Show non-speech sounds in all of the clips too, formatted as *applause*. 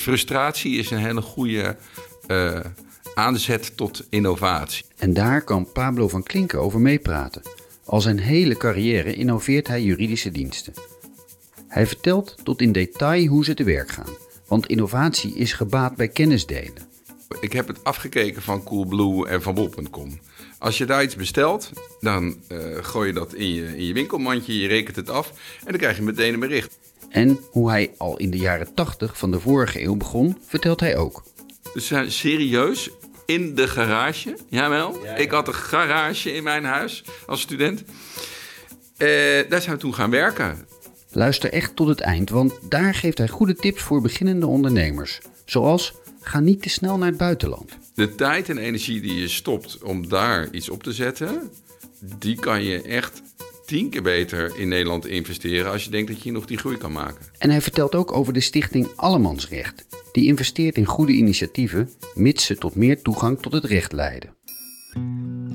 Frustratie is een hele goede uh, aanzet tot innovatie. En daar kan Pablo van Klinken over meepraten. Al zijn hele carrière innoveert hij juridische diensten. Hij vertelt tot in detail hoe ze te werk gaan, want innovatie is gebaat bij kennis delen. Ik heb het afgekeken van Coolblue en van Bol.com. Als je daar iets bestelt, dan uh, gooi je dat in je, in je winkelmandje, je rekent het af en dan krijg je meteen een bericht. En hoe hij al in de jaren 80 van de vorige eeuw begon, vertelt hij ook. Dus serieus, in de garage, jawel. Ja, Ik had een garage in mijn huis als student. Uh, daar zijn we toen gaan werken. Luister echt tot het eind, want daar geeft hij goede tips voor beginnende ondernemers. Zoals, ga niet te snel naar het buitenland. De tijd en energie die je stopt om daar iets op te zetten, die kan je echt tien keer beter in Nederland investeren als je denkt dat je nog die groei kan maken. En hij vertelt ook over de stichting Allemansrecht. Die investeert in goede initiatieven, mits ze tot meer toegang tot het recht leiden.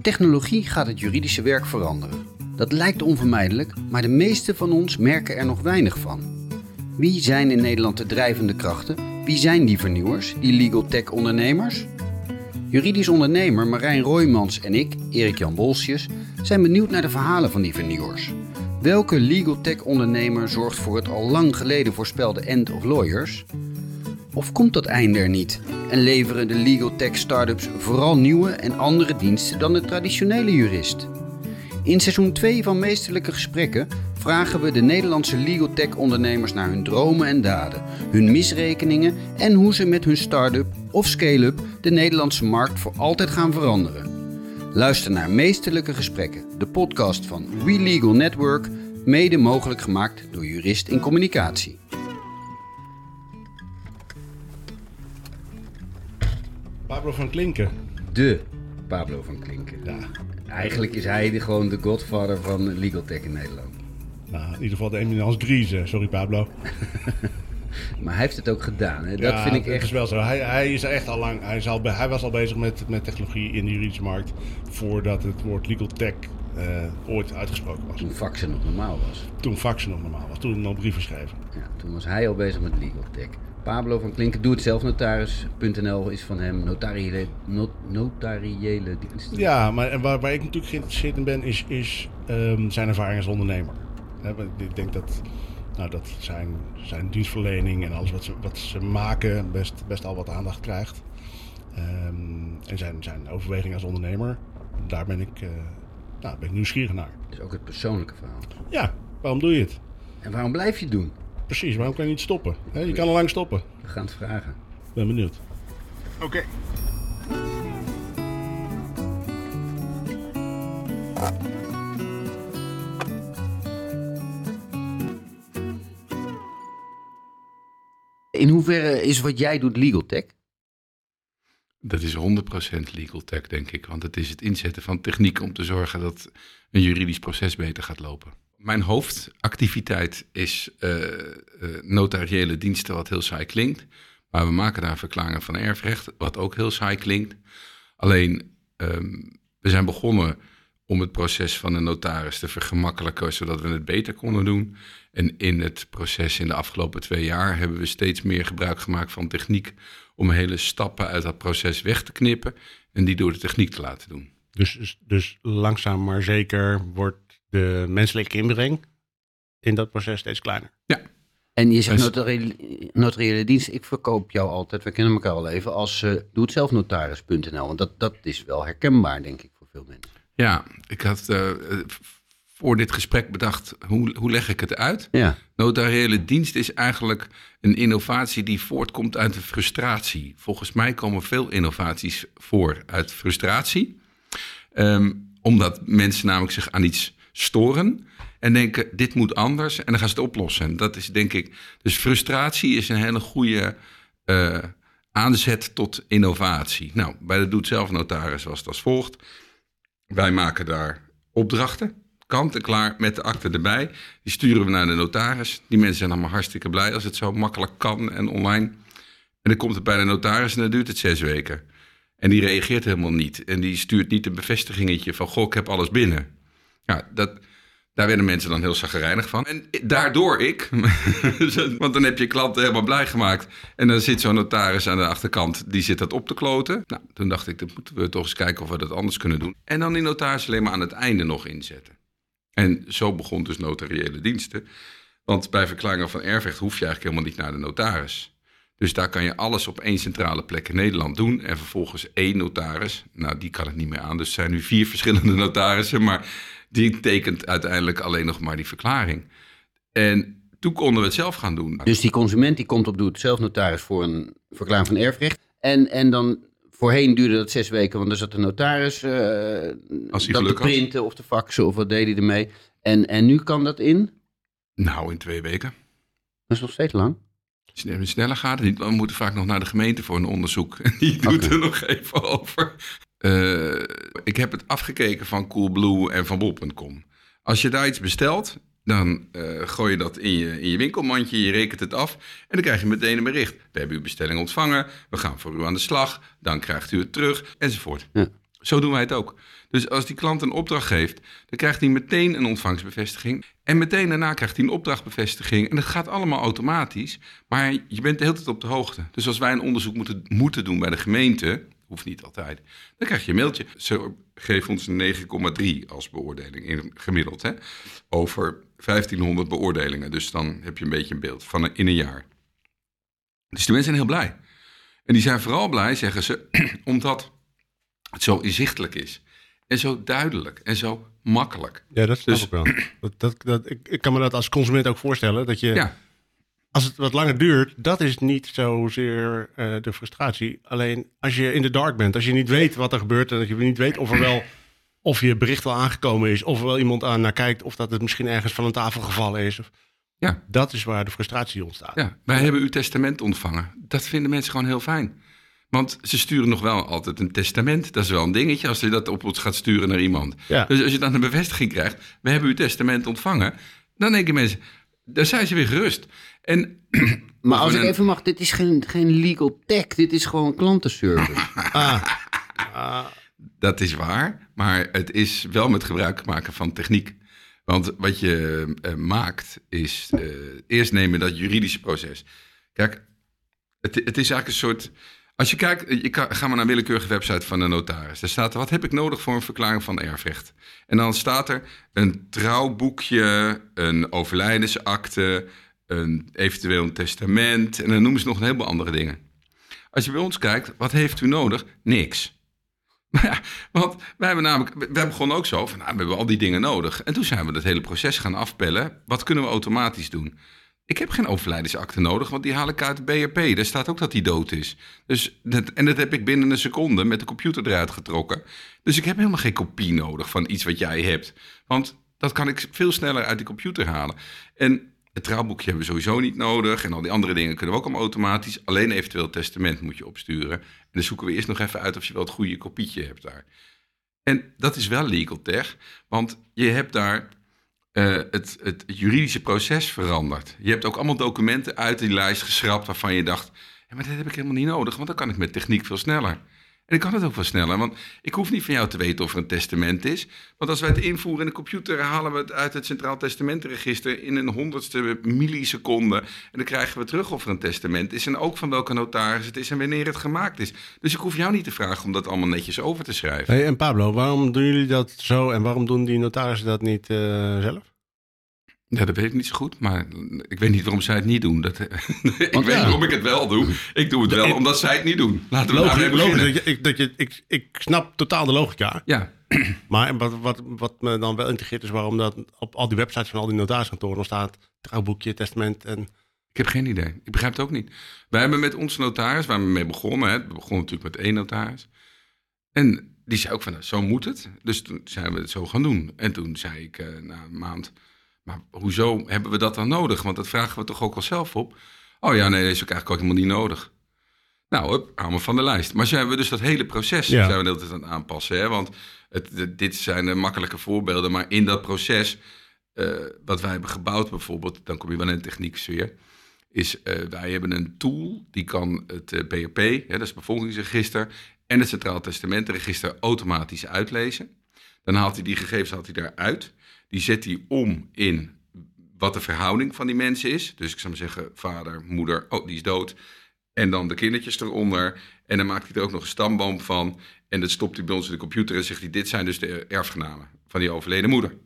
Technologie gaat het juridische werk veranderen. Dat lijkt onvermijdelijk, maar de meeste van ons merken er nog weinig van. Wie zijn in Nederland de drijvende krachten? Wie zijn die vernieuwers, die legal tech ondernemers? Juridisch ondernemer Marijn Roymans en ik, Erik-Jan Bolsjes, zijn benieuwd naar de verhalen van die vernieuwers. Welke legal tech ondernemer zorgt voor het al lang geleden voorspelde end of lawyers? Of komt dat einde er niet en leveren de legal tech startups vooral nieuwe en andere diensten dan de traditionele jurist? In seizoen 2 van Meesterlijke Gesprekken vragen we de Nederlandse legal tech ondernemers naar hun dromen en daden, hun misrekeningen en hoe ze met hun start-up of scale-up de Nederlandse markt voor altijd gaan veranderen. Luister naar Meesterlijke Gesprekken, de podcast van We Legal Network, mede mogelijk gemaakt door Jurist in Communicatie. Pablo van Klinken. De Pablo van Klinken. Ja. Eigenlijk is hij de, gewoon de godfather van legal tech in Nederland. Nou, in ieder geval de eminence grise. Sorry Pablo. *laughs* maar hij heeft het ook gedaan. Hè? Dat ja, vind ik echt. is wel zo. Hij, hij is echt al lang. Hij, is al, hij was al bezig met, met technologie in de juridische markt. voordat het woord legal tech uh, ooit uitgesproken was. Toen faxen nog normaal was. Toen faxen nog normaal was. Toen nog brieven schreef. Ja, toen was hij al bezig met legal tech. Pablo van Klinken, doe het zelf notaris.nl is van hem notariële, not, notariële diensten. Ja, maar waar, waar ik natuurlijk geïnteresseerd in ben, is, is um, zijn ervaring als ondernemer. ik denk dat, nou, dat zijn, zijn dienstverlening en alles wat ze, wat ze maken best, best al wat aandacht krijgt. Um, en zijn, zijn overweging als ondernemer, daar ben ik, uh, nou, ben ik nieuwsgierig naar. Dus ook het persoonlijke verhaal. Ja, waarom doe je het? En waarom blijf je het doen? Precies, waarom kan je niet stoppen? je kan al lang stoppen. We gaan het vragen. Ben benieuwd. Oké. In hoeverre is wat jij doet legal tech? Dat is 100% legal tech, denk ik. Want het is het inzetten van techniek om te zorgen dat een juridisch proces beter gaat lopen. Mijn hoofdactiviteit is uh, notariële diensten, wat heel saai klinkt. Maar we maken daar verklaringen van erfrecht, wat ook heel saai klinkt. Alleen, um, we zijn begonnen om het proces van een notaris te vergemakkelijken, zodat we het beter konden doen. En in het proces in de afgelopen twee jaar hebben we steeds meer gebruik gemaakt van techniek om hele stappen uit dat proces weg te knippen en die door de techniek te laten doen. Dus, dus, dus langzaam maar zeker wordt de menselijke inbreng in dat proces steeds kleiner. Ja. En je zegt notariële, notariële dienst, ik verkoop jou altijd, we kennen elkaar al even, als uh, doe het zelf notaris.nl. Want dat, dat is wel herkenbaar, denk ik, voor veel mensen. Ja, ik had uh, voor dit gesprek bedacht, hoe, hoe leg ik het uit? Ja. Notariële dienst is eigenlijk een innovatie die voortkomt uit de frustratie. Volgens mij komen veel innovaties voor uit frustratie. Um, omdat mensen namelijk zich aan iets storen en denken, dit moet anders. En dan gaan ze het oplossen. Dat is denk ik, dus frustratie is een hele goede uh, aanzet tot innovatie. Nou, bij de Doet-zelf notaris was het als volgt. Wij maken daar opdrachten, kant en klaar, met de akte erbij. Die sturen we naar de notaris. Die mensen zijn allemaal hartstikke blij als het zo makkelijk kan en online. En dan komt het bij de notaris en dan duurt het zes weken. En die reageert helemaal niet. En die stuurt niet een bevestigingetje van, goh, ik heb alles binnen. Ja, dat, Daar werden mensen dan heel zagrijnig van. En daardoor ik. *laughs* Want dan heb je klanten helemaal blij gemaakt. En dan zit zo'n notaris aan de achterkant. Die zit dat op te kloten. Nou, toen dacht ik, dan moeten we toch eens kijken of we dat anders kunnen doen. En dan die notaris alleen maar aan het einde nog inzetten. En zo begon dus notariële diensten. Want bij verklaringen van erfrecht hoef je eigenlijk helemaal niet naar de notaris. Dus daar kan je alles op één centrale plek in Nederland doen. En vervolgens één notaris. Nou, die kan het niet meer aan. Dus er zijn nu vier verschillende *laughs* notarissen. Maar die tekent uiteindelijk alleen nog maar die verklaring. En toen konden we het zelf gaan doen. Dus die consument die komt op doet zelf notaris voor een verklaring van erfrecht. En, en dan voorheen duurde dat zes weken, want er zat de notaris uh, Als dat te printen of te faxen of wat deed hij ermee. En, en nu kan dat in? Nou, in twee weken. Dat is nog steeds lang. Sne- Sneller gaat het niet. We moeten vaak nog naar de gemeente voor een onderzoek. En *laughs* die doet er nog even over. Eh, ik heb het afgekeken van Coolblue en van Bol.com. Als je daar iets bestelt, dan eh, gooi je dat in je, in je winkelmandje, je rekent het af en dan krijg je meteen een bericht. We hebben uw bestelling ontvangen, we gaan voor u aan de slag, dan krijgt u het terug, enzovoort. Ja. Zo doen wij het ook. Dus als die klant een opdracht geeft, dan krijgt hij meteen een ontvangstbevestiging. En meteen daarna krijgt hij een opdrachtbevestiging. En dat gaat allemaal automatisch. Maar je bent de hele tijd op de hoogte. Dus als wij een onderzoek moeten, moeten doen bij de gemeente, hoeft niet altijd, dan krijg je een mailtje. Ze geven ons een 9,3 als beoordeling in, gemiddeld. Hè? Over 1500 beoordelingen. Dus dan heb je een beetje een beeld van een- in een jaar. Dus de mensen zijn heel blij. En die zijn vooral blij, zeggen ze, *clears throat* omdat het zo inzichtelijk is. En zo duidelijk en zo makkelijk. Ja, dat snap Dus- ik wel. *clears throat* Dat, dat, dat, ik, ik kan me dat als consument ook voorstellen. Dat je, Ja, als het wat langer duurt, dat is niet zozeer eh de frustratie. Alleen als je in de dark bent, als je niet weet wat er gebeurt... en dat je niet weet of er wel... of je bericht wel aangekomen is... of er wel iemand aan naar kijkt... of dat het misschien ergens van een tafel gevallen is. Of, ja, dat is waar de frustratie ontstaat. ja. Wij hebben uw testament ontvangen. Dat vinden mensen gewoon heel fijn. Want ze sturen nog wel altijd een testament. Dat is wel een dingetje als je dat op ons gaat sturen naar iemand. Ja. Dus als je dan een bevestiging krijgt, we hebben uw testament ontvangen. Dan denken mensen, daar zijn ze weer gerust. En *clears throat* Maar als ik een- even mag, dit is geen, geen legal tech. Dit is gewoon klantenservice. *laughs* Ah, ah, Dat is waar, maar het is wel met gebruik maken van techniek. Want wat je eh, maakt is eh, eerst nemen dat juridische proces. Kijk, het, het is eigenlijk een soort. Als je kijkt, je kan, ga maar naar een willekeurige website van een notaris. Daar staat er, wat heb ik nodig voor een verklaring van erfrecht? En dan staat er een trouwboekje, een overlijdensakte, een, eventueel een testament. En dan noemen ze nog een heleboel andere dingen. Als je bij ons kijkt, wat heeft u nodig? Niks. *laughs* Ja, want wij hebben namelijk, we begonnen ook zo van, nou, we hebben al die dingen nodig. En toen zijn we dat hele proces gaan afpellen. Wat kunnen we automatisch doen? Ik heb geen overlijdensakte nodig, want die haal ik uit de BRP. Daar staat ook dat hij dood is. Dus dat, en dat heb ik binnen een seconde met de computer eruit getrokken. Dus ik heb helemaal geen kopie nodig van iets wat jij hebt. Want dat kan ik veel sneller uit die computer halen. En het trouwboekje hebben we sowieso niet nodig. En al die andere dingen kunnen we ook allemaal automatisch. Alleen eventueel testament moet je opsturen. En dan zoeken we eerst nog even uit of je wel het goede kopietje hebt daar. En dat is wel legal tech, want je hebt daar eh, het, het juridische proces veranderd. Je hebt ook allemaal documenten uit die lijst geschrapt waarvan je dacht... Ja, maar dat heb ik helemaal niet nodig, want dan kan ik met techniek veel sneller. En ik kan het ook veel sneller, want ik hoef niet van jou te weten of er een testament is. Want als wij het invoeren in de computer, halen we het uit het Centraal Testamentenregister in een honderdste milliseconde. En dan krijgen we terug of er een testament is en ook van welke notaris het is en wanneer het gemaakt is. Dus ik hoef jou niet te vragen om dat allemaal netjes over te schrijven. Hey, en Pablo, waarom doen jullie dat zo en waarom doen die notarissen dat niet eh, zelf? Ja, dat weet ik niet zo goed, maar ik weet niet waarom zij het niet doen. Dat, *laughs* ik weet waarom ik het wel doe. Ik doe het wel Ik- omdat zij het niet doen. Laten we Logisch, logisch dat je, ik, dat je, ik, ik snap totaal de logica. Ja, *clears throat* Maar wat, wat, wat me dan wel integreert is waarom dat op al die websites van al die notariskantoren staat trouwboekje, testament en... ik heb geen idee. Ik begrijp het ook niet. Wij hebben met onze notaris, waar we mee begonnen, hè, we begonnen natuurlijk met één notaris. En die zei ook van, nou, zo moet het. Dus toen zijn we het zo gaan doen. En toen zei ik eh, na een maand, maar hoezo hebben we dat dan nodig? Want dat vragen we toch ook al zelf op? Oh ja, nee, dat is ook eigenlijk ook helemaal niet nodig. Nou, hup, hou me van de lijst. Maar zo hebben we dus dat hele proces Ja. zijn we de hele tijd aan het aanpassen. Hè? Want het, het- dit zijn makkelijke voorbeelden. Maar in dat proces, eh, wat wij hebben gebouwd bijvoorbeeld... dan kom je wel in de techniek sfeer... is eh, wij hebben een tool die kan het BRP... Hè, dat is het bevolkingsregister... en het Centraal Testamentenregister automatisch uitlezen. Dan haalt hij die gegevens haalt hij daaruit... Die zet hij om in wat de verhouding van die mensen is. Dus ik zou maar zeggen, vader, moeder, oh, die is dood. En dan de kindertjes eronder. En dan maakt hij er ook nog een stamboom van. En dat stopt hij bij ons in de computer en zegt hij, dit zijn dus de erfgenamen van die overleden moeder.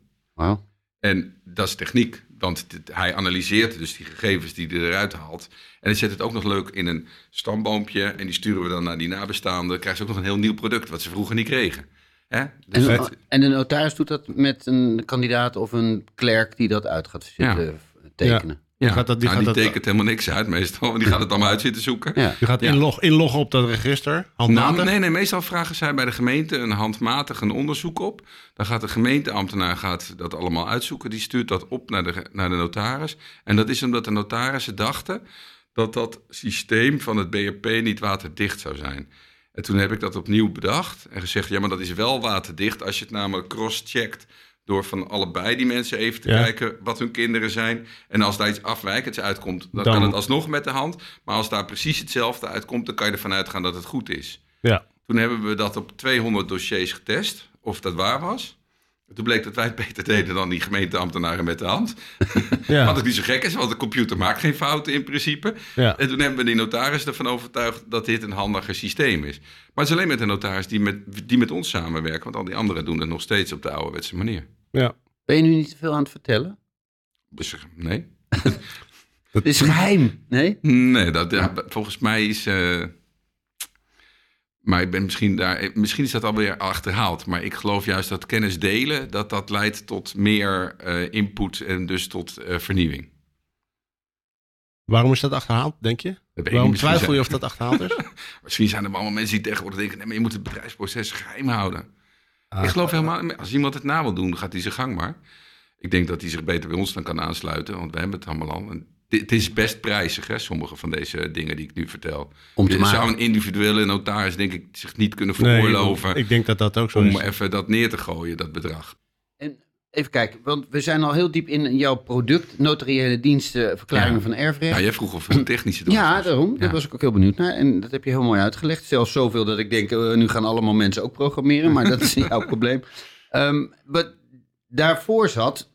En dat is techniek, want hij analyseert dus die gegevens die hij eruit haalt. En hij zet het ook nog leuk in een stamboompje. En die sturen we dan naar die nabestaanden. Dan krijgen ze ook nog een heel nieuw product, wat ze vroeger niet kregen. Hè? Dus En, het- en de notaris doet dat met een kandidaat of een klerk die dat uit gaat zitten Ja. tekenen. Die gaat dat, die nou, gaat die dat, tekent helemaal niks uit meestal. want Die gaat het allemaal uit zitten zoeken. Ja. die gaat Ja. inlog, inloggen op dat register, handmatig. Nou, nee, nee, meestal vragen zij bij de gemeente een handmatig een onderzoek op. Dan gaat de gemeenteambtenaar gaat dat allemaal uitzoeken. Die stuurt dat op naar de, naar de notaris. En dat is omdat de notarissen dachten dat dat systeem van het BRP niet waterdicht zou zijn. En toen heb ik dat opnieuw bedacht en gezegd: ja, maar dat is wel waterdicht als je het namelijk cross-checkt. Door van allebei die mensen even te Ja. kijken wat hun kinderen zijn. En als daar iets afwijkends uitkomt, dan, Dan- kan het alsnog met de hand. Maar als daar precies hetzelfde uitkomt, dan kan je ervan uitgaan dat het goed is. Ja. Toen hebben we dat op 200 dossiers getest, of dat waar was. Toen bleek dat wij het beter deden dan die gemeenteambtenaren met de hand. *laughs* Ja. Wat ook niet zo gek is, want de computer maakt geen fouten in principe. Ja. En toen hebben we die notaris ervan overtuigd dat dit een handiger systeem is. Maar het is alleen met de notaris die met, die met ons samenwerken, want al die anderen doen het nog steeds op de ouderwetse manier. Ja. Ben je nu niet te veel aan het vertellen? Nee. *laughs* Het is geheim. Nee? Nee, dat, ja, volgens mij is. eh, maar ik ben misschien daar. Misschien is dat alweer achterhaald. Maar ik geloof juist dat kennis delen. dat dat leidt tot meer eh, input en dus tot eh, vernieuwing. Waarom is dat achterhaald, denk je? Waarom niet. Twijfel je zijn- of dat achterhaald is? *laughs* Misschien zijn er allemaal mensen die tegenwoordig denken: nee, maar je moet het bedrijfsproces geheim houden. Ah. ik geloof helemaal. Als iemand het na wil doen, gaat hij zijn gang maar. Ik denk dat hij zich beter bij ons dan kan aansluiten, want we hebben het allemaal al. En Het is best prijzig, hè, sommige van deze dingen die ik nu vertel. Om te Je zou een individuele notaris, denk ik, zich niet kunnen Nee, veroorloven ik denk dat dat ook zo om is. even dat neer te gooien, dat bedrag. En even kijken, want we zijn al heel diep in jouw product, notariële diensten, verklaringen Ja. van erfrecht. Ja, jij vroeg of het technische dan Ja, daarom. Daar Ja. was ik ook heel benieuwd naar. En dat heb je heel mooi uitgelegd. Zelfs zoveel dat ik denk, eh, nu gaan allemaal mensen ook programmeren. Maar dat is jouw *laughs* probleem. Ehm, wat daarvoor zat,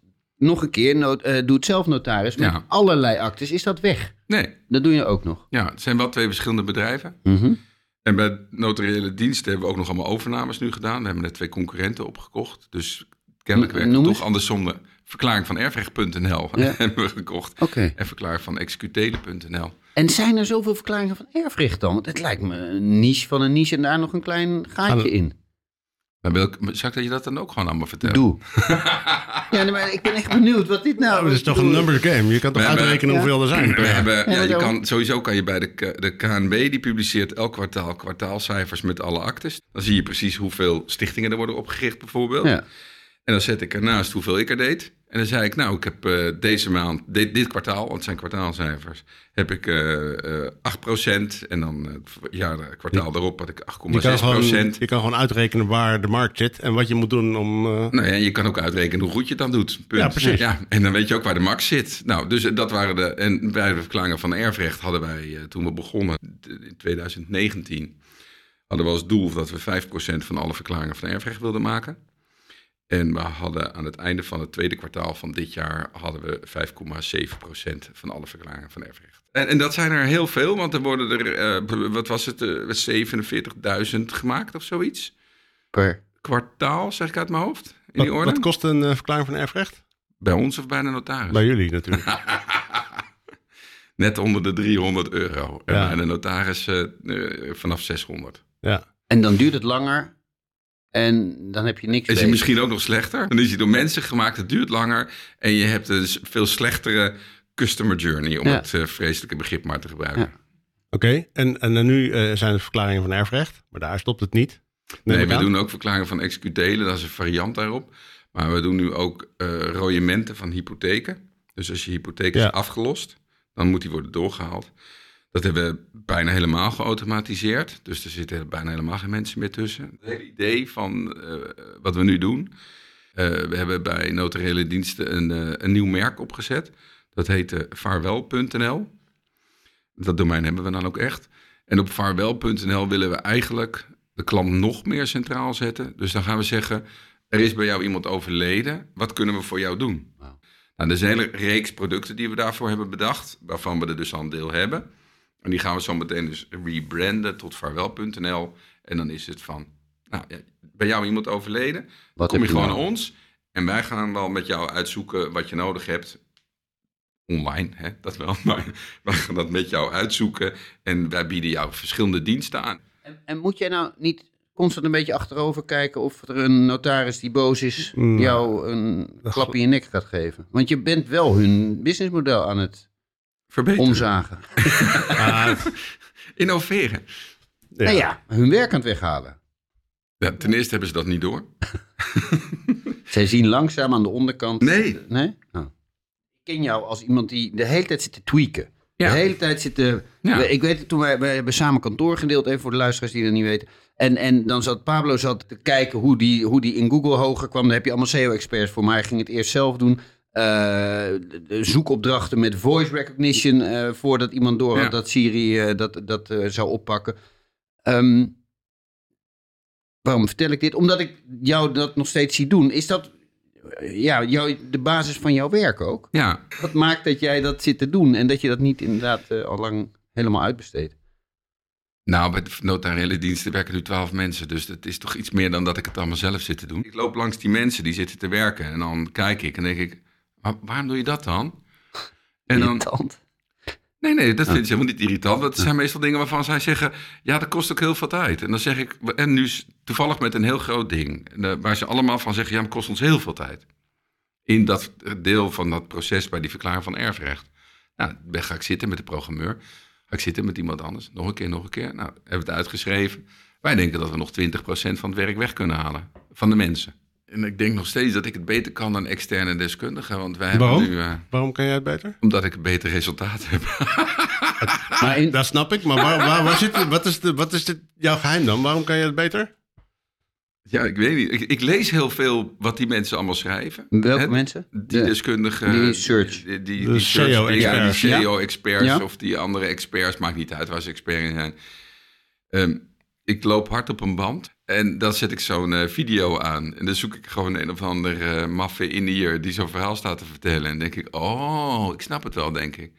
nog een keer, eh, doe het zelf notaris. Met Ja. allerlei actes. Is dat weg? Nee, Dat doe je ook nog. ja, het zijn wel twee verschillende bedrijven. Mhm. En bij notariële diensten hebben we ook nog allemaal overnames nu gedaan. We hebben net twee concurrenten opgekocht. Dus kennelijk werkt het toch andersom. De Verklaring van erfrecht.nl Ja. *laughs* hebben we gekocht. En verklaring van executele.nl. En zijn er zoveel verklaringen van erfrecht dan? Want het lijkt me een niche van een niche en daar nog een klein gaatje in. Maar wil ik, zou ik dat je dat dan ook gewoon allemaal vertellen? Doe. *laughs* ja, nee, maar ik ben echt benieuwd wat dit nou... Oh, dat is toch een number game? Je kan toch We hebben- uitrekenen Ja. hoeveel er zijn? We hebben, ja, je kan, sowieso kan je bij de, de KNB, die publiceert elk kwartaal kwartaalcijfers met alle actes. Dan zie je precies hoeveel stichtingen er worden opgericht bijvoorbeeld. Ja. En dan zet ik ernaast hoeveel ik er deed. En dan zei ik, nou, ik heb eh, deze maand, dit, dit kwartaal, want het zijn kwartaalcijfers, heb ik eh eh 8%. En dan het kwartaal daarop had ik Je kan, 8,6%. gewoon, je kan gewoon uitrekenen waar de markt zit en wat je moet doen om... eh, Nou ja, je kan ook uitrekenen hoe goed je het dan doet. Punt. Ja, precies. Ja, en dan weet je ook waar de max zit. Nou, dus dat waren de. En bij de verklaringen van erfrecht hadden wij, eh, toen we begonnen in 2019, hadden we als doel dat we 5% van alle verklaringen van erfrecht wilden maken. En we hadden aan het einde van het tweede kwartaal van dit jaar hadden we 5,7% van alle verklaringen van erfrecht. En, en dat zijn er heel veel, want er worden er, eh, wat was het, eh, 47.000 gemaakt of zoiets. Per. Kwartaal, zeg ik uit mijn hoofd, in wat, die orde. wat kost een eh, verklaring van erfrecht? Bij ons of bij de notaris? Bij jullie natuurlijk. *laughs* Net onder de 300 euro. En bij de notaris vanaf 600. ja. En dan duurt het langer en dan heb je niks Is beter. misschien ook nog slechter? Dan is hij door mensen gemaakt, het duurt langer. En je hebt een veel slechtere customer journey, om Ja. het eh, vreselijke begrip maar te gebruiken. Ja. Oké, en, en dan nu eh, zijn het verklaringen van erfrecht, maar daar stopt het niet. Neem Nee, we aan. doen ook verklaringen van executelen, dat is een variant daarop. Maar we doen nu ook eh royementen van hypotheken. Dus als je hypotheek is afgelost, dan moet die worden doorgehaald. Dat hebben we bijna helemaal geautomatiseerd. Dus er zitten bijna helemaal geen mensen meer tussen. Het hele idee van eh, wat we nu doen. eh, we hebben bij notariële diensten een, eh, een nieuw merk opgezet. Dat heet eh, vaarwel.nl. Dat domein hebben we dan ook echt. En op vaarwel.nl willen we eigenlijk de klant nog meer centraal zetten. Dus dan gaan we zeggen, er is bij jou iemand overleden. Wat kunnen we voor jou doen? Nou, er is een hele reeks producten die we daarvoor hebben bedacht. Waarvan we er dus al een deel hebben. En die gaan we zo meteen dus rebranden tot vaarwel.nl. En dan is het van, nou, ja, bij jou iemand overleden. Wat kom je gewoon nou? naar ons. En wij gaan wel met jou uitzoeken wat je nodig hebt. Online, hè, dat wel. *laughs* Maar wij gaan dat met jou uitzoeken. En wij bieden jou verschillende diensten aan. En, en moet jij nou niet constant een beetje achterover kijken of er een notaris die boos is Nee. jou een klap in je nek gaat geven? Want je bent wel hun businessmodel aan het Verbeteren. omzagen. Ah, *laughs* Innoveren. ja. Nou ja, hun werk aan het weghalen. Ja, ten eerste hebben ze dat niet door. *laughs* Zij zien langzaam aan de onderkant. Nee. Nee? Oh. Ik ken jou als iemand die de hele tijd zit te tweaken. Ja. De hele tijd zit te... Ja. Ik weet het, toen wij, wij hebben samen kantoor gedeeld, even voor de luisteraars die dat niet weten. En, en dan zat Pablo zat te kijken hoe die, hoe die in Google hoger kwam. Dan heb je allemaal SEO-experts voor, maar hij ging het eerst zelf doen. Eh, zoekopdrachten met voice recognition eh, voordat iemand door had Ja. dat Siri eh, dat, dat zou oppakken. Ehm, waarom vertel ik dit? Omdat ik jou dat nog steeds zie doen. Is dat ja, jou, de basis van jouw werk ook? Ja, Wat maakt dat jij dat zit te doen en dat je dat niet inderdaad al lang helemaal uitbesteedt? nou, bij de notariële diensten werken nu twaalf mensen. Dus het is toch iets meer dan dat ik het allemaal zelf zit te doen. Ik loop langs die mensen die zitten te werken. En dan kijk ik en denk ik, "Maar waarom doe je dat dan? En dan, Irritant. nee, nee, dat vind ik helemaal niet irritant. Want het zijn meestal dingen waarvan zij zeggen, ja, dat kost ook heel veel tijd. En dan zeg ik, en nu is toevallig met een heel groot ding. Eh, Waar ze allemaal van zeggen, ja, het kost ons heel veel tijd. In dat deel van dat proces bij die verklaring van erfrecht. Nou, dan ga ik zitten met de programmeur. Ga ik zitten met iemand anders. Nog een keer, nog een keer. Nou, hebben we het uitgeschreven. Wij denken dat we nog 20% van het werk weg kunnen halen. Van de mensen. En ik denk nog steeds dat ik het beter kan dan externe deskundigen. Want wij hebben Waarom? nu... eh, Waarom kan jij het beter? omdat ik een beter resultaat heb. *laughs* Maar in, Dat snap ik, maar waar, waar, waar zit, wat is, de, wat is de, jouw geheim dan? Waarom kan je het beter? ja, ik weet niet. Ik, ik lees heel veel wat die mensen allemaal schrijven. welke Hè? mensen? Die De- deskundigen. die search. Die, die, die SEO-experts. Ja. SEO-experts Ja. of die andere experts. Maakt niet uit waar ze expert in zijn. Ehm, ik loop hard op een band. En dan zet ik zo'n eh, video aan. En dan zoek ik gewoon een of ander eh maffe Indiër die zo'n verhaal staat te vertellen. En denk ik, oh, ik snap het wel, denk ik.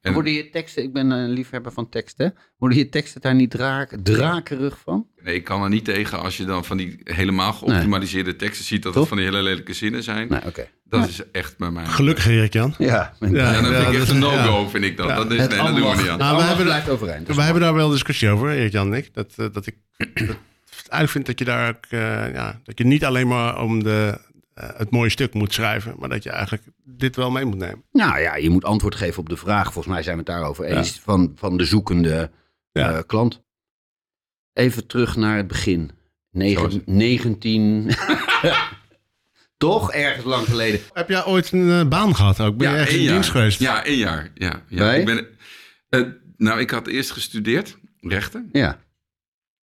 En, Worden je teksten, ik ben een liefhebber van teksten, worden je teksten daar niet draak, drakerig van? nee, ik kan er niet tegen als je dan van die helemaal geoptimaliseerde teksten ziet... dat het van die hele lelijke zinnen zijn. Nee. Dat is echt bij mij. Gelukkig, Erik-Jan. Ja, mijn- Ja. Ja, dan vind ik echt dat- een no-go, ja. vind ik dat. Ja. dat is, het nee, dat doen we niet aan. het Nou, we hebben- blijft overeind. dat is We hebben mooi. daar wel discussie over, Erik-Jan en ik. Dat, eh, dat ik dat, eigenlijk vind dat je daar ook, eh, ja, dat je niet alleen maar om de, eh, het mooie stuk moet schrijven, maar dat je eigenlijk dit wel mee moet nemen. Nou ja, je moet antwoord geven op de vraag, volgens mij zijn we het daarover eens, van, van de zoekende Ja. eh, klant. Even terug naar het begin. Negen, Zoals- 19... *laughs* Toch? Ergens lang geleden. Heb jij ooit een baan gehad ook? Ben je ergens één in jaar. dienst geweest? Ja, één jaar. Ja, ja. Bij? Ik ben, eh, nou, ik had eerst gestudeerd, rechten. Ja.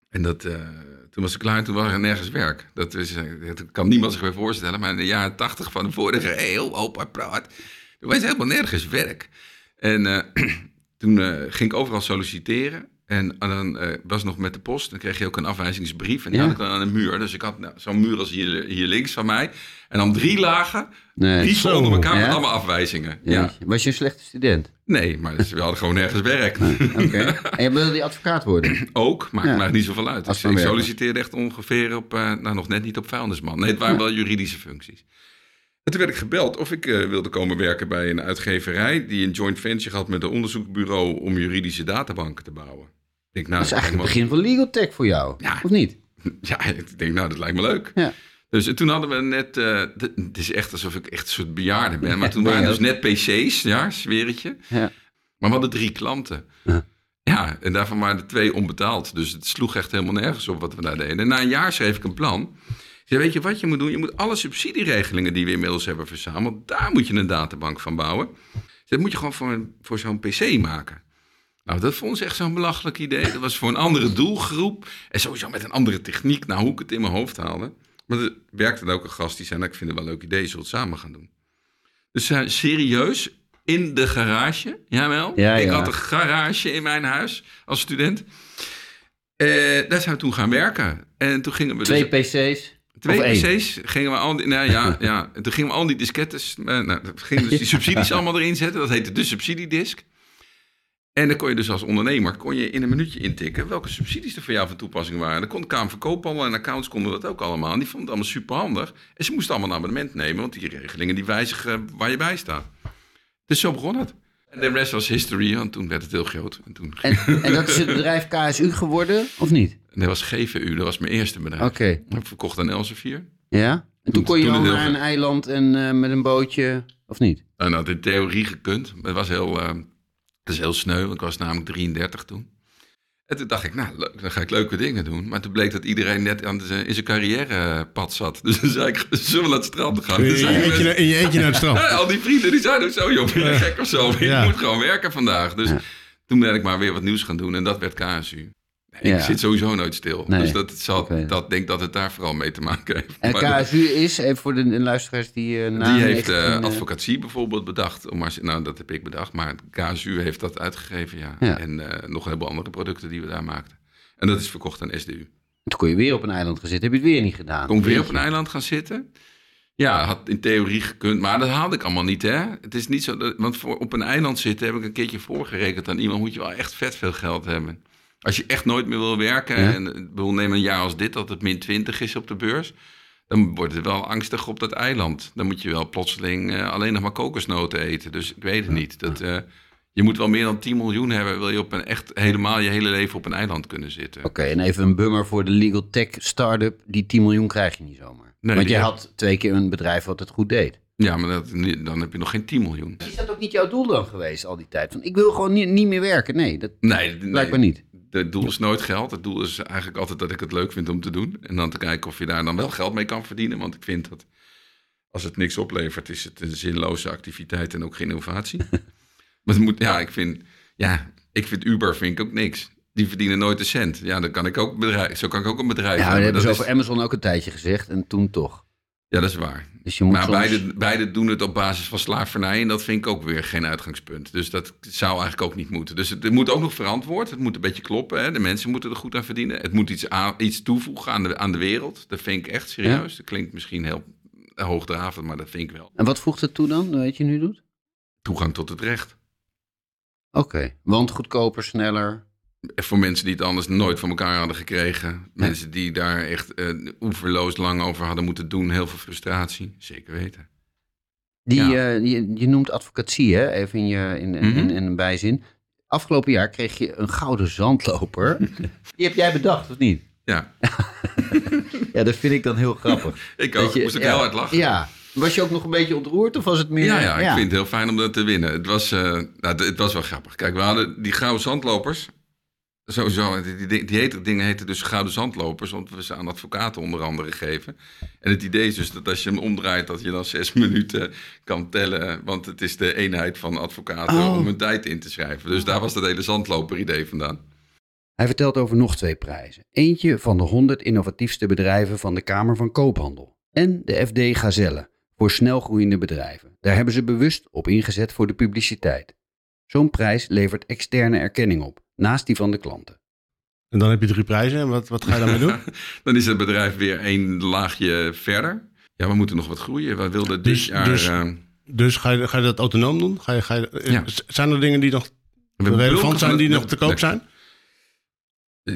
En dat, eh, toen was ik klaar en toen was er nergens werk. Dat, is, eh, kan niemand zich weer voorstellen. Maar in de jaren tachtig van de vorige eeuw, opa praat, er was helemaal nergens werk. En eh, *clears throat* toen eh, ging ik overal solliciteren. En dan eh, was nog met de post. Dan kreeg je ook een afwijzingsbrief. En die Ja. had ik dan aan een muur. Dus ik had nou, zo'n muur als hier, hier links van mij. En dan drie lagen. Nee. Drie Zo. onder elkaar Ja? met allemaal afwijzingen. Ja. Ja. Was je een slechte student? Nee, maar dus we hadden gewoon nergens werk. Oké. en je wilde die advocaat worden? *clears throat* Ook, maakt Ja. mij niet zoveel uit. Ik, solliciteerde echt ongeveer op, eh, nou nog net niet op vuilnisman. Nee, het waren wel juridische functies. En toen werd ik gebeld of ik eh, wilde komen werken bij een uitgeverij... die een joint venture had met een onderzoekbureau om juridische databanken te bouwen. Ik denk, nou, Dat is eigenlijk het begin van Legal Tech voor jou. Ja. Of niet? *laughs* Ja, ik denk, nou, dat lijkt me leuk. Ja. Dus en toen hadden we net, eh, d- het is echt alsof ik echt een soort bejaarde ben. Maar toen waren dus net PC's, ja, sferetje. Ja. Maar we hadden drie klanten. Ja. Ja, en daarvan waren er twee onbetaald. Dus het sloeg echt helemaal nergens op wat we daar deden. En na een jaar schreef ik een plan. Ik zei, weet je wat je moet doen? Je moet alle subsidieregelingen die we inmiddels hebben verzameld... daar moet je een databank van bouwen. Dus dat moet je gewoon voor, voor zo'n PC maken. Nou, dat vond ze echt zo'n belachelijk idee. Dat was voor een andere doelgroep. En sowieso met een andere techniek. Nou, hoe ik het in mijn hoofd haalde. Maar er werkte dan ook een gast die zei... Nou, ik vind het wel een leuk idee, zullen we het samen gaan doen. Dus eh, serieus, in de garage, jawel. Ja, ik ja. had een garage in mijn huis als student. Eh, daar zijn we toen gaan werken. En toen gingen we Twee dus... PC's. Twee Of één? PC's gingen we al die, nou ja, *laughs* ja, toen gingen we al die diskettes, eh, nou, gingen dus die subsidies allemaal erin zetten. Dat heette de subsidiedisk. En dan kon je dus als ondernemer kon je in een minuutje intikken welke subsidies er voor jou van toepassing waren. Dan kon Kamer van Koophandel en accounts konden dat ook allemaal. En die vonden het allemaal super handig. En ze moesten allemaal een abonnement nemen, want die regelingen die wijzigen waar je bij staat. Dus zo begon het. En de rest was history, want toen werd het heel groot. En toen En, *laughs* en dat is het bedrijf KSU geworden, of niet? en dat was GVU, dat was mijn eerste bedrijf. Oké, Ik verkocht aan Elsevier. ja. En toen Toen- kon je al heel naar een eiland en eh, met een bootje, of niet? Nou, dat in theorie gekund. Maar Het was heel, eh, het is heel sneu, want ik was namelijk 33 toen. En toen dacht ik, nou, leuk, dan ga ik leuke dingen doen. Maar toen bleek dat iedereen net aan de, in zijn carrièrepad zat. Dus toen zei ik, *laughs* zullen we naar het strand gaan? In je eentje, naar- in je eentje naar het strand. *laughs* Ja, al die vrienden die zeiden, zo joh, ben je gek of zo? Ja. Je moet gewoon werken vandaag. Dus Ja. toen ben ik maar weer wat nieuws gaan doen. En dat werd KSU. Ja. Ik zit sowieso nooit stil. Nee, dus dat, zal, dat denk dat het daar vooral mee te maken heeft. En Maar- KSU is, even voor de, de luisteraars die uh, Die heeft eh, advocatie bijvoorbeeld bedacht. Om maar, nou, dat heb ik bedacht. Maar KSU heeft dat uitgegeven, ja. Ja. En eh, nog een heleboel andere producten die we daar maakten. En dat is verkocht aan SDU. Toen kon je weer op een eiland gaan zitten, heb je het weer niet gedaan. Kom weer op een eiland gaan zitten. Ja, had in theorie gekund, maar dat haalde ik allemaal niet, hè. Het is niet zo, dat, want voor op een eiland zitten heb ik een keertje voorgerekend aan iemand, moet je wel echt vet veel geld hebben. Als je echt nooit meer wil werken, Ja. en ik bedoel, neem een jaar als dit, dat het min 20 is op de beurs, dan wordt het wel angstig op dat eiland. Dan moet je wel plotseling eh, alleen nog maar kokosnoten eten. Dus ik weet het niet. Dat, eh, je moet wel meer dan 10 miljoen hebben, wil je op een echt helemaal je hele leven op een eiland kunnen zitten. Oké, en even een bummer voor de legal tech startup. Die 10 miljoen krijg je niet zomaar. Nee, Want je had twee keer een bedrijf wat het goed deed. Ja, maar dat, dan heb je nog geen 10 miljoen. Is dat ook niet jouw doel dan geweest al die tijd? Van, ik wil gewoon niet, niet meer werken. Nee, dat Nee, nee. blijkbaar niet. Het doel is nooit geld. Het doel is eigenlijk altijd dat ik het leuk vind om te doen. En dan te kijken of je daar dan wel geld mee kan verdienen. Want ik vind dat als het niks oplevert, is het een zinloze activiteit en ook geen innovatie. *laughs* maar het moet, ja, ik vind, ja, ik vind Uber vind ik ook niks. Die verdienen nooit een cent. Ja, dan kan ik ook bedrijf, zo kan ik ook een bedrijf Ja, dat hebben. ze over is, Amazon ook een tijdje gezegd. En toen toch. ja, dat is waar. Dus je moet Maar soms... beide, beide doen het op basis van slavernij en dat vind ik ook weer geen uitgangspunt. Dus dat zou eigenlijk ook niet moeten. Dus het, het moet ook nog verantwoord, het moet een beetje kloppen. Hè? De mensen moeten er goed aan verdienen. Het moet iets, aan, iets toevoegen aan de, aan de wereld. Dat vind ik echt serieus. Dat klinkt misschien heel hoogdravend, maar dat vind ik wel. En wat voegt het toe dan, wat je nu doet? Toegang tot het recht. Oké, want goedkoper, sneller. Voor mensen die het anders nooit van elkaar hadden gekregen. Mensen die daar echt eh, oeverloos lang over hadden moeten doen. Heel veel frustratie. Zeker weten. Die, Ja. eh, je, je noemt advocatie, hè? even in, je, in, in, Mhm. in, in een bijzin. Afgelopen jaar kreeg je een gouden zandloper. *laughs* Die heb jij bedacht, of niet? Ja, *laughs* Ja, dat vind ik dan heel grappig. *laughs* ik Dat ook. je- Moest ik ja, heel hard lachen. Ja. Was je ook nog een beetje ontroerd of was het meer... Ja, ja, ik vind het heel fijn om dat te winnen. Het was, eh, nou, het, het was wel grappig. Kijk, we hadden die gouden zandlopers. Sowieso, die, die, die dingen heten dus gouden zandlopers, want we ze aan advocaten onder andere geven. En het idee is dus dat als je hem omdraait, dat je dan zes *laughs* minuten kan tellen. Want het is de eenheid van advocaten Oh. om hun tijd in te schrijven. Dus daar was dat hele zandloper-idee vandaan. Hij vertelt over nog twee prijzen. Eentje van de 100 innovatiefste bedrijven van de Kamer van Koophandel. En de FD Gazelle voor snelgroeiende bedrijven. Daar hebben ze bewust op ingezet voor de publiciteit. Zo'n prijs levert externe erkenning op, naast die van de klanten. En dan heb je drie prijzen. En wat, wat ga je daarmee doen? *laughs* dan is het bedrijf weer één laagje verder. Ja, we moeten nog wat groeien. We wilden dit Dus- jaar... dus- eh, Dus ga je, ga je dat autonoom doen? Ga je, ga je, eh, Ja. Zijn er dingen die nog we relevant zijn, die het- nog te koop zijn?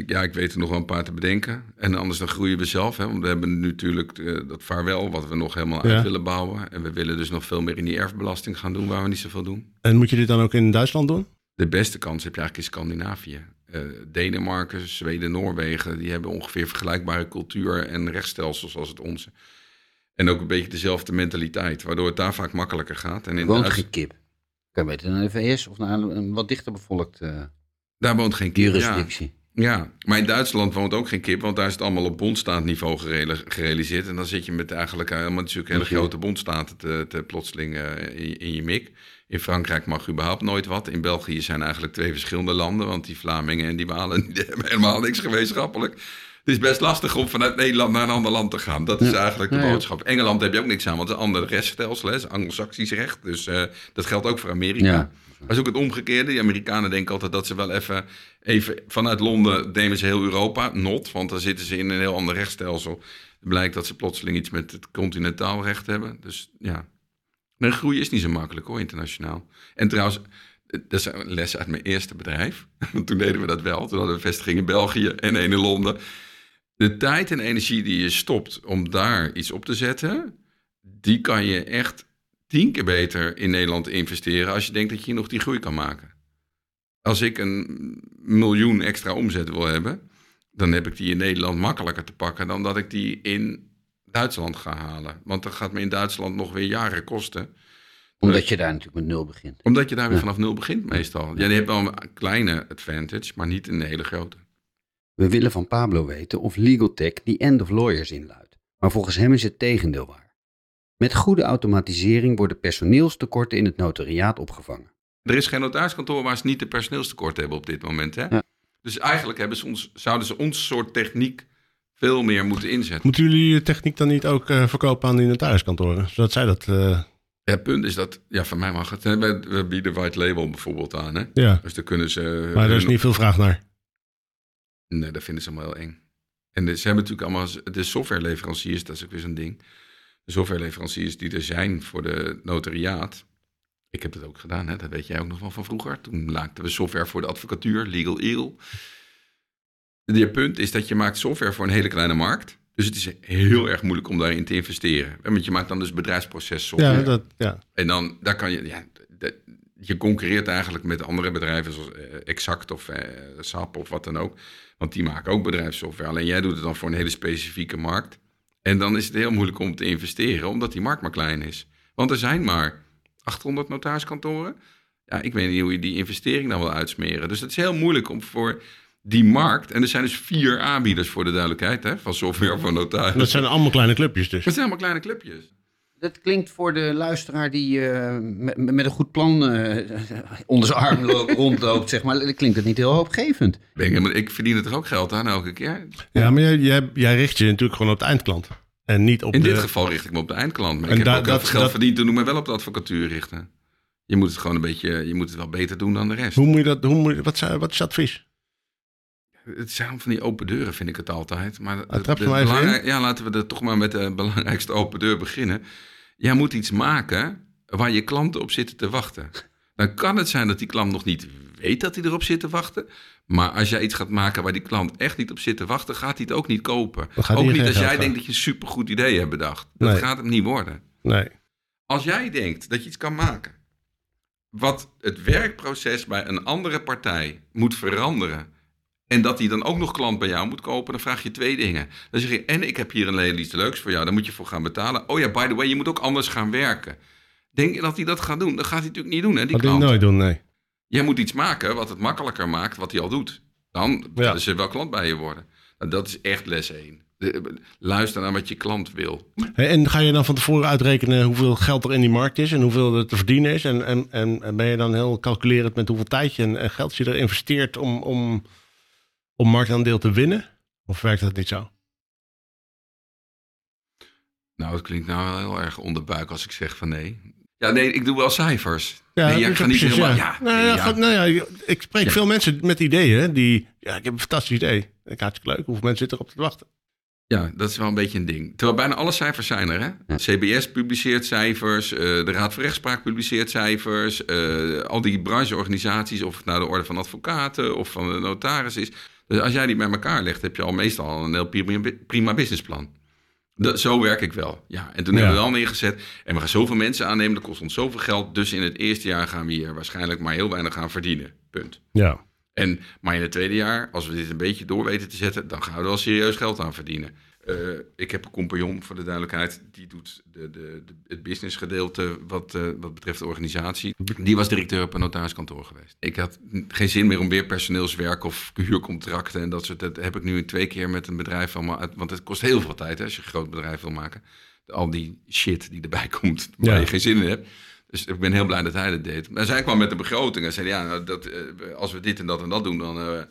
Ja, ik weet er nog wel een paar te bedenken. En anders dan groeien we zelf. Hè? Want we hebben nu natuurlijk eh, dat vaarwel, wat we nog helemaal Ja. uit willen bouwen. En we willen dus nog veel meer in die erfbelasting gaan doen, waar we niet zoveel doen. En moet je dit dan ook in Duitsland doen? De beste kans heb je eigenlijk in Scandinavië. Eh, Denemarken, Zweden, Noorwegen, die hebben ongeveer vergelijkbare cultuur en rechtsstelsels als het onze. En ook een beetje dezelfde mentaliteit, waardoor het daar vaak makkelijker gaat. En in Woont Duits- geen kip. Kan je beter naar de VS of naar een wat dichter bevolkt eh, daar woont geen kip. Ja. jurisdictie. Ja, maar in Duitsland woont ook geen kip, want daar is het allemaal op bondstaat niveau gereali- gerealiseerd. En dan zit je met eigenlijk helemaal natuurlijk hele grote bondstaten te, te plotseling eh, in je mik. In Frankrijk mag überhaupt nooit wat. In België zijn eigenlijk twee verschillende landen, want die Vlamingen en die Walen *laughs* die hebben helemaal niks gemeenschappelijk. Het is best lastig om vanuit Nederland naar een ander land te gaan. Dat is eigenlijk de Ja, ja. boodschap. Engeland heb je ook niks aan, want het is een ander rechtsstelsel, is Anglo-Saxisch recht. Dus eh, dat geldt ook voor Amerika. Maar is ook het omgekeerde. Die Amerikanen denken altijd dat ze wel even, even vanuit Londen nemen ze heel Europa. Not, want dan zitten ze in een heel ander rechtsstelsel. Het blijkt dat ze plotseling iets met het continentaal recht hebben. Dus ja, nee, groei is niet zo makkelijk hoor, internationaal. En trouwens, dat is een les uit mijn eerste bedrijf. *laughs* Want toen deden we dat wel. Toen hadden we een vestiging in België en een in Londen. De tijd en energie die je stopt om daar iets op te zetten, die kan je echt tien keer beter in Nederland investeren als je denkt dat je nog die groei kan maken. Als ik een miljoen extra omzet wil hebben, dan heb ik die in Nederland makkelijker te pakken dan dat ik die in Duitsland ga halen. Want dat gaat me in Duitsland nog weer jaren kosten. Omdat je daar natuurlijk met nul begint. Omdat je daar weer vanaf nul begint meestal. Ja, je hebt wel een kleine advantage, maar niet een hele grote. We willen van Pablo weten of legal tech die end of lawyers inluidt. Maar volgens hem is het tegendeel waar. Met goede automatisering worden personeelstekorten in het notariaat opgevangen. Er is geen notariskantoor waar ze niet de personeelstekort hebben op dit moment. Hè? Ja. Dus eigenlijk hebben ze ons, zouden ze ons soort techniek veel meer moeten inzetten. Moeten jullie je techniek dan niet ook eh, verkopen aan die notariskantoren? Zodat zij dat... eh, Ja, het punt is dat, ja, van mij mag het. hè, We, bieden white label bijvoorbeeld aan. Hè? ja, Dus dan kunnen ze. maar er is niet veel vraag naar. Nee, dat vinden ze allemaal heel eng. En de- ze hebben natuurlijk allemaal de softwareleveranciers, dat is ook weer zo'n ding. De softwareleveranciers die er zijn voor de notariaat. Ik heb dat ook gedaan, hè? dat weet jij ook nog wel van vroeger. Toen maakten we software voor de advocatuur, Legal Eel. Je punt is dat je maakt software voor een hele kleine markt. Dus het is heel erg moeilijk om daarin te investeren. Want je maakt dan dus bedrijfsproces software. Ja, dat, ja. En dan daar kan je, ja, de- je concurreert eigenlijk met andere bedrijven zoals eh, Exact of eh, SAP of wat dan ook. Want die maken ook bedrijfssoftware. Alleen jij doet het dan voor een hele specifieke markt. En dan is het heel moeilijk om te investeren, omdat die markt maar klein is. Want er zijn maar 800 notariskantoren. Ja, ik weet niet hoe je die investering dan wil uitsmeren. Dus het is heel moeilijk om voor die markt. En er zijn dus vier aanbieders voor de duidelijkheid, hè, van software voor notarissen. Dat zijn allemaal kleine clubjes dus. Dat zijn allemaal kleine clubjes. Dat klinkt voor de luisteraar die eh, met, met een goed plan eh, onder zijn arm lo- *laughs* rondloopt, zeg maar. dat Klinkt het niet heel hoopgevend. Ik, ik verdien er toch ook geld aan elke keer? Ja, maar jij, jij, jij richt je natuurlijk gewoon op de eindklant. En niet op In de... dit geval richt ik me op de eindklant. Maar En ik heb ook dat- geld dat- verdiend toen ik me wel op de advocatuur richten. Je moet het gewoon een beetje, je moet het wel beter doen dan de rest. Hoe moet je dat... Hoe moet je, wat, wat is advies? Het zijn van die open deuren, vind ik het altijd. Maar de- Ah, de Ja, laten we er toch maar met de *laughs* belangrijkste open deur beginnen. Jij moet iets maken waar je klanten op zitten te wachten. Dan kan het zijn dat die klant nog niet weet dat hij erop zit te wachten. Maar als jij iets gaat maken waar die klant echt niet op zit te wachten, gaat hij het ook niet kopen. Ook niet als jij denkt dat je een supergoed idee hebt bedacht. Dat Nee. gaat hem niet worden. Nee. Als jij denkt dat je iets kan maken wat het werkproces bij een andere partij moet veranderen en dat die dan ook nog klant bij jou moet kopen, dan vraag je twee dingen. Dan zeg je, en ik heb hier een hele iets leuks voor jou, daar moet je voor gaan betalen. Oh ja, by the way, je moet ook anders gaan werken. Denk je dat hij dat gaat doen? Dat gaat hij natuurlijk niet doen, hè, die Dat klant. nooit doen, nee. Jij moet iets maken wat het makkelijker maakt wat hij al doet. Dan Ja. zullen ze wel klant bij je worden. Nou, dat is echt les 1. luister naar wat je klant wil. En ga je dan van tevoren uitrekenen hoeveel geld er in die markt is en hoeveel er te verdienen is? En, en, en en ben je dan heel calculerend met hoeveel tijd je en, en geld je er investeert om, om, om marktaandeel te winnen? Of werkt dat niet zo? Nou, het klinkt nou wel heel erg onderbuik als ik zeg van nee. Ja, nee, ik doe wel cijfers. Ja, nee, ja, ik ga niet precies, helemaal... ja. Ja, Nou, nee, ja, nou ja, ik spreek Ja. veel mensen met ideeën die... Ja, ik heb een fantastisch idee. Ik hartstikke leuk. Hoeveel mensen zitten erop te wachten? Ja, dat is wel een beetje een ding. Terwijl bijna alle cijfers zijn er. Hè? CBS publiceert cijfers, eh, de Raad voor Rechtspraak publiceert cijfers, eh, al die brancheorganisaties, of het nou de Orde van Advocaten of van de notaris is. Dus als jij die bij elkaar legt, heb je al meestal een heel prima, prima businessplan. Dat, zo werk ik wel. Ja, en toen Ja. hebben we wel neergezet. En we gaan zoveel mensen aannemen, dat kost ons zoveel geld. Dus in het eerste jaar gaan we hier waarschijnlijk maar heel weinig gaan verdienen. Punt. Ja. En, maar in het tweede jaar, als we dit een beetje door weten te zetten, dan gaan we er wel serieus geld aan verdienen. Eh, ik heb een compagnon, voor de duidelijkheid, die doet de, de, de, het businessgedeelte wat, eh, wat betreft de organisatie. Die was directeur op een notariskantoor geweest. Ik had geen zin meer om weer personeelswerk of huurcontracten en dat soort. Dat heb ik nu twee keer met een bedrijf allemaal uit, want het kost heel veel tijd hè, als je een groot bedrijf wil maken. Al die shit die erbij *laughs* komt, waar Ja. je geen zin in hebt. Dus ik ben heel blij dat hij dat deed. Maar zij kwam met een begroting en zei: Ja, nou, dat, eh, als we dit en dat en dat doen, dan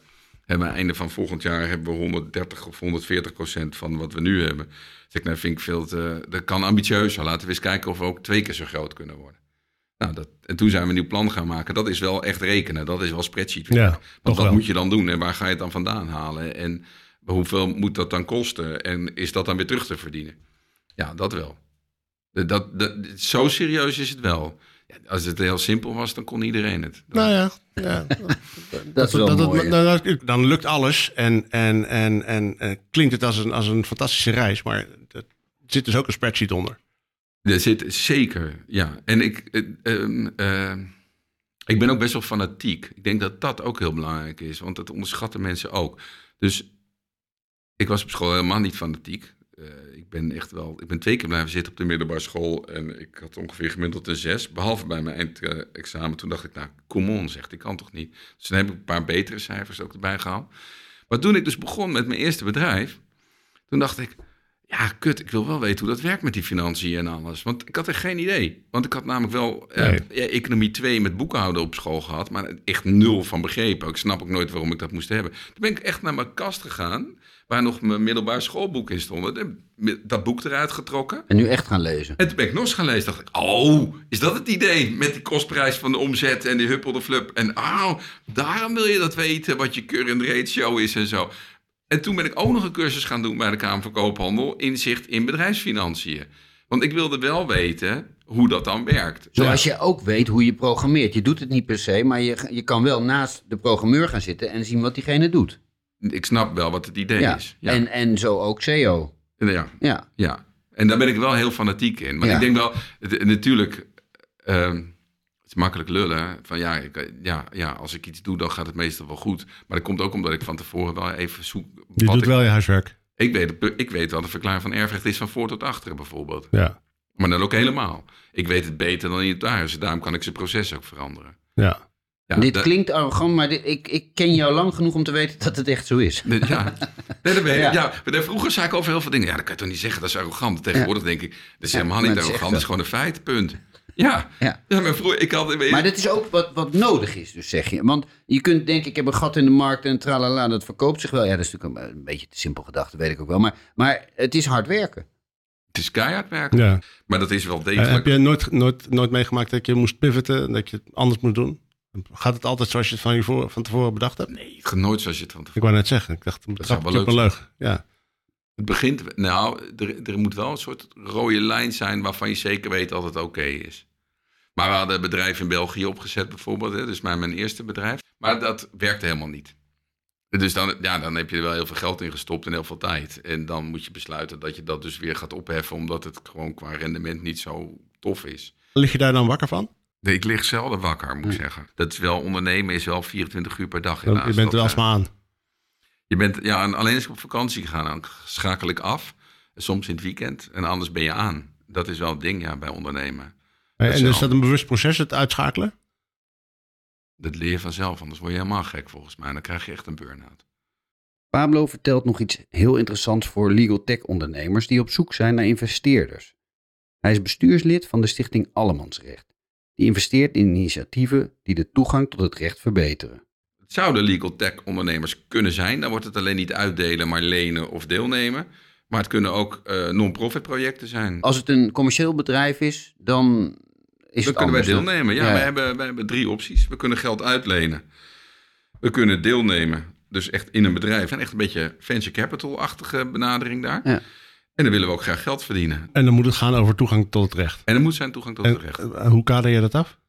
En aan het einde van volgend jaar hebben we 130 of 140 procent van wat we nu hebben. Zeg ik, nou vind ik veel te, dat kan ambitieuzer. Laten we eens kijken of we ook twee keer zo groot kunnen worden. Nou, dat, en toen zijn we een nieuw plan gaan maken. Dat is wel echt rekenen. Dat is wel spreadsheet. Ja, Want wat wel. moet je dan doen en waar ga je het dan vandaan halen? En hoeveel moet dat dan kosten? En is dat dan weer terug te verdienen? Ja, dat wel. Dat, dat- zo serieus is het wel. Ja, als het heel simpel was, dan kon iedereen het. Nou ja, ja. Dat is wel dat- mooi. nou, dat- dan lukt alles en, en, en, en eh, klinkt het als een, als een fantastische reis, maar er zit dus ook een spreadsheet onder. Er zit zeker, ja. En ik, eh, ehm, eh, ik ben ook best wel fanatiek. Ik denk dat dat ook heel belangrijk is, want dat onderschatten mensen ook. Dus ik was op school helemaal niet fanatiek. Eh, ik ben echt wel, ik ben twee keer blijven zitten op de middelbare school en ik had ongeveer gemiddeld een zes, behalve bij mijn eindexamen. Toen dacht ik, nou, come on, zegt, ik kan toch niet. Dus toen heb ik een paar betere cijfers ook erbij gehaald. Maar toen ik dus begon met mijn eerste bedrijf, toen dacht ik, ja, kut, ik wil wel weten hoe dat werkt met die financiën en alles. Want ik had er geen idee. Want ik had namelijk wel eh, Nee. economie 2 met boekhouden op school gehad, maar echt nul van begrepen. Ik snap ook nooit waarom ik dat moest hebben. Toen ben ik echt naar mijn kast gegaan, waar nog mijn middelbaar schoolboek in stond. En Dat boek eruit getrokken. En nu echt gaan lezen. En toen ben ik nog eens gaan lezen. dacht ik, oh, is dat het idee? Met die kostprijs van de omzet en die huppel de flup. En oh, daarom wil je dat weten, wat je current ratio is en zo. En toen ben ik ook nog een cursus gaan doen bij de Kamer van Koophandel. Inzicht in bedrijfsfinanciën. Want ik wilde wel weten hoe dat dan werkt. Zoals je ook weet hoe je programmeert. Je doet het niet per se, maar je, je kan wel naast de programmeur gaan zitten en zien wat diegene doet. Ik snap wel wat het idee Ja. is. Ja. En, en zo ook SEO. ja. Ja. Ja, en daar ben ik wel heel fanatiek in. Maar Ja. ik denk wel, het- natuurlijk, ehm, het is makkelijk lullen. Van ja, ik, ja, ja, als ik iets doe, dan gaat het meestal wel goed. Maar dat komt ook omdat ik van tevoren wel even zoek. Je wat doet ik, wel je huiswerk. ik, weet, ik weet wat de verklaring van erfrecht is van voor tot achteren bijvoorbeeld. Ja, Maar dan ook helemaal. Ik weet het beter dan in het huis. Daarom kan ik zijn proces ook veranderen. ja. Ja, dit dat- klinkt arrogant, maar dit, ik, ik ken jou lang genoeg om te weten dat het echt zo is. Ja, *laughs* nee, dat weet ik. Ja. Ja. maar vroeger zei ik over heel veel dingen. Ja, dat kan je toch niet zeggen, dat is arrogant. Tegenwoordig denk ik, dat is Ja, helemaal niet arrogant. Dat is gewoon een feit, punt. Ja, Ja. ja. maar vroeger, ik had... Maar dit is ook wat, wat nodig is, dus zeg je. Want je kunt denken, ik heb een gat in de markt en tralala, dat verkoopt zich wel. Ja, dat is natuurlijk een, een beetje te simpel gedacht, dat weet ik ook wel. Maar, maar het is hard werken. Het is keihard werken. ja. Maar dat is wel Eh, degelijk. heb je nooit, nooit, nooit meegemaakt dat je moest pivoten, dat je het anders moet doen? Gaat het altijd zoals je het van, je voor, van tevoren bedacht hebt? Nee, het gaat nooit zoals je het van Ik tevoren... wou net zeggen, ik dacht, zou trap wel leuk. Ja. Het begint... Nou, er, er moet wel een soort rode lijn zijn waarvan je zeker weet dat het oké is. Maar we hadden een bedrijf in België opgezet bijvoorbeeld. Hè, dus mijn, mijn eerste bedrijf. Maar dat werkte helemaal niet. Dus dan, ja, dan heb je er wel heel veel geld in gestopt en heel veel tijd. En dan moet je besluiten dat je dat dus weer gaat opheffen... omdat het gewoon qua rendement niet zo tof is. Lig je daar dan wakker van? Nee, ik lig zelden wakker, moet ik zeggen. Dat is wel ondernemen, is wel 24 uur per dag. Helaas. je bent er alsmaar aan. Je bent, ja, en alleen als ik op vakantie ga, dan schakel ik af. Soms in het weekend. En anders ben je aan. Dat is wel het ding, ja, bij ondernemen. en is is wel- dat een bewust proces, het uitschakelen? Dat leer je vanzelf, anders word je helemaal gek volgens mij. Dan krijg je echt een burn-out. Pablo vertelt nog iets heel interessants voor legal tech ondernemers die op zoek zijn naar investeerders. Hij is bestuurslid van de stichting Allemansrecht. Die investeert in initiatieven die de toegang tot het recht verbeteren. Het zouden legal tech ondernemers kunnen zijn. Dan wordt het alleen niet uitdelen, maar lenen of deelnemen. Maar het kunnen ook eh, non-profit projecten zijn. Als het een commercieel bedrijf is, dan is Dan het kunnen wij deelnemen. Ja, Ja. Wij, hebben, wij hebben drie opties. We kunnen geld uitlenen. We kunnen deelnemen. Dus echt in een bedrijf. En echt een beetje venture capital-achtige benadering daar. Ja. En dan willen we ook graag geld verdienen. En dan moet het gaan over toegang tot het recht. En er moet zijn toegang tot En, het recht. eh, hoe kader je dat af?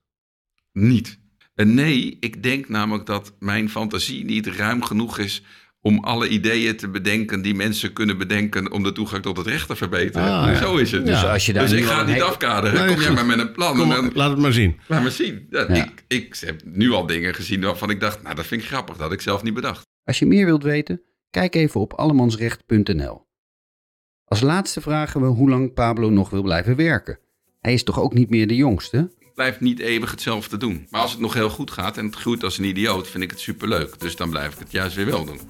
Niet. En nee, ik denk namelijk dat mijn fantasie niet ruim genoeg is om alle ideeën te bedenken die mensen kunnen bedenken om de toegang tot het recht te verbeteren. Ah, ja. Zo is het. Ja. Dus als je daar Dus ik ga het niet afkaderen. Nee, Kom jij maar met een plan. Kom, en dan, laat het maar zien. laat maar zien. Ja, Ja. ik, ik heb nu al dingen gezien waarvan ik dacht, nou dat vind ik grappig. Dat had ik zelf niet bedacht. Als je meer wilt weten, kijk even op allemansrecht.nl. Als laatste vragen we hoe lang Pablo nog wil blijven werken. Hij is toch ook niet meer de jongste? Ik blijf niet eeuwig hetzelfde doen. Maar als het nog heel goed gaat en het groeit als een idioot, vind ik het superleuk. Dus dan blijf ik het juist weer wel doen.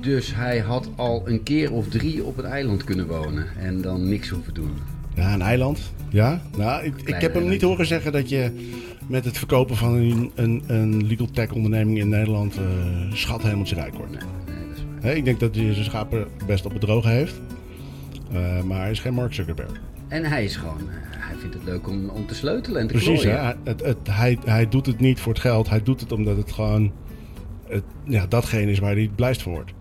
Dus hij had al een keer of drie op het eiland kunnen wonen en dan niks hoeven doen. Ja, een eiland. Ja? Nou, ik, ik heb hem niet horen zeggen dat je met het verkopen van een, een, een legal tech onderneming in Nederland uh, schat helemaal rijk wordt. Nee, nee, dat is waar. Hè, ik denk dat hij zijn schapen best op bedrogen heeft. Uh, maar hij is geen Mark Zuckerberg. En hij is gewoon, uh, hij vindt het leuk om, om te sleutelen en te Precies? Het, het, hij, hij doet het niet voor het geld. Hij doet het omdat het gewoon het, ja, datgene is waar hij het blijst voor wordt.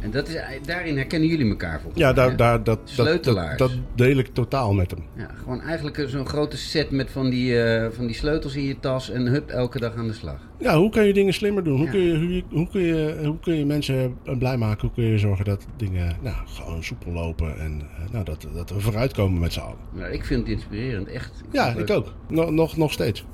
En dat is, daarin herkennen jullie elkaar volgens Ja, mij, daar, hè? daar, dat, dat, dat, deel ik totaal met hem. Ja, gewoon eigenlijk zo'n grote set met van die, eh, van die sleutels in je tas en hup, elke dag aan de slag. Ja, hoe kun je dingen slimmer doen? Hoe, Ja. kun, je, hoe, kun je, hoe kun je mensen blij maken? Hoe kun je zorgen dat dingen nou, gewoon soepel lopen en eh, nou, dat, dat we vooruitkomen met z'n allen? Maar ik vind het inspirerend, echt. Ja, ik ook. Nog, nog, nog steeds.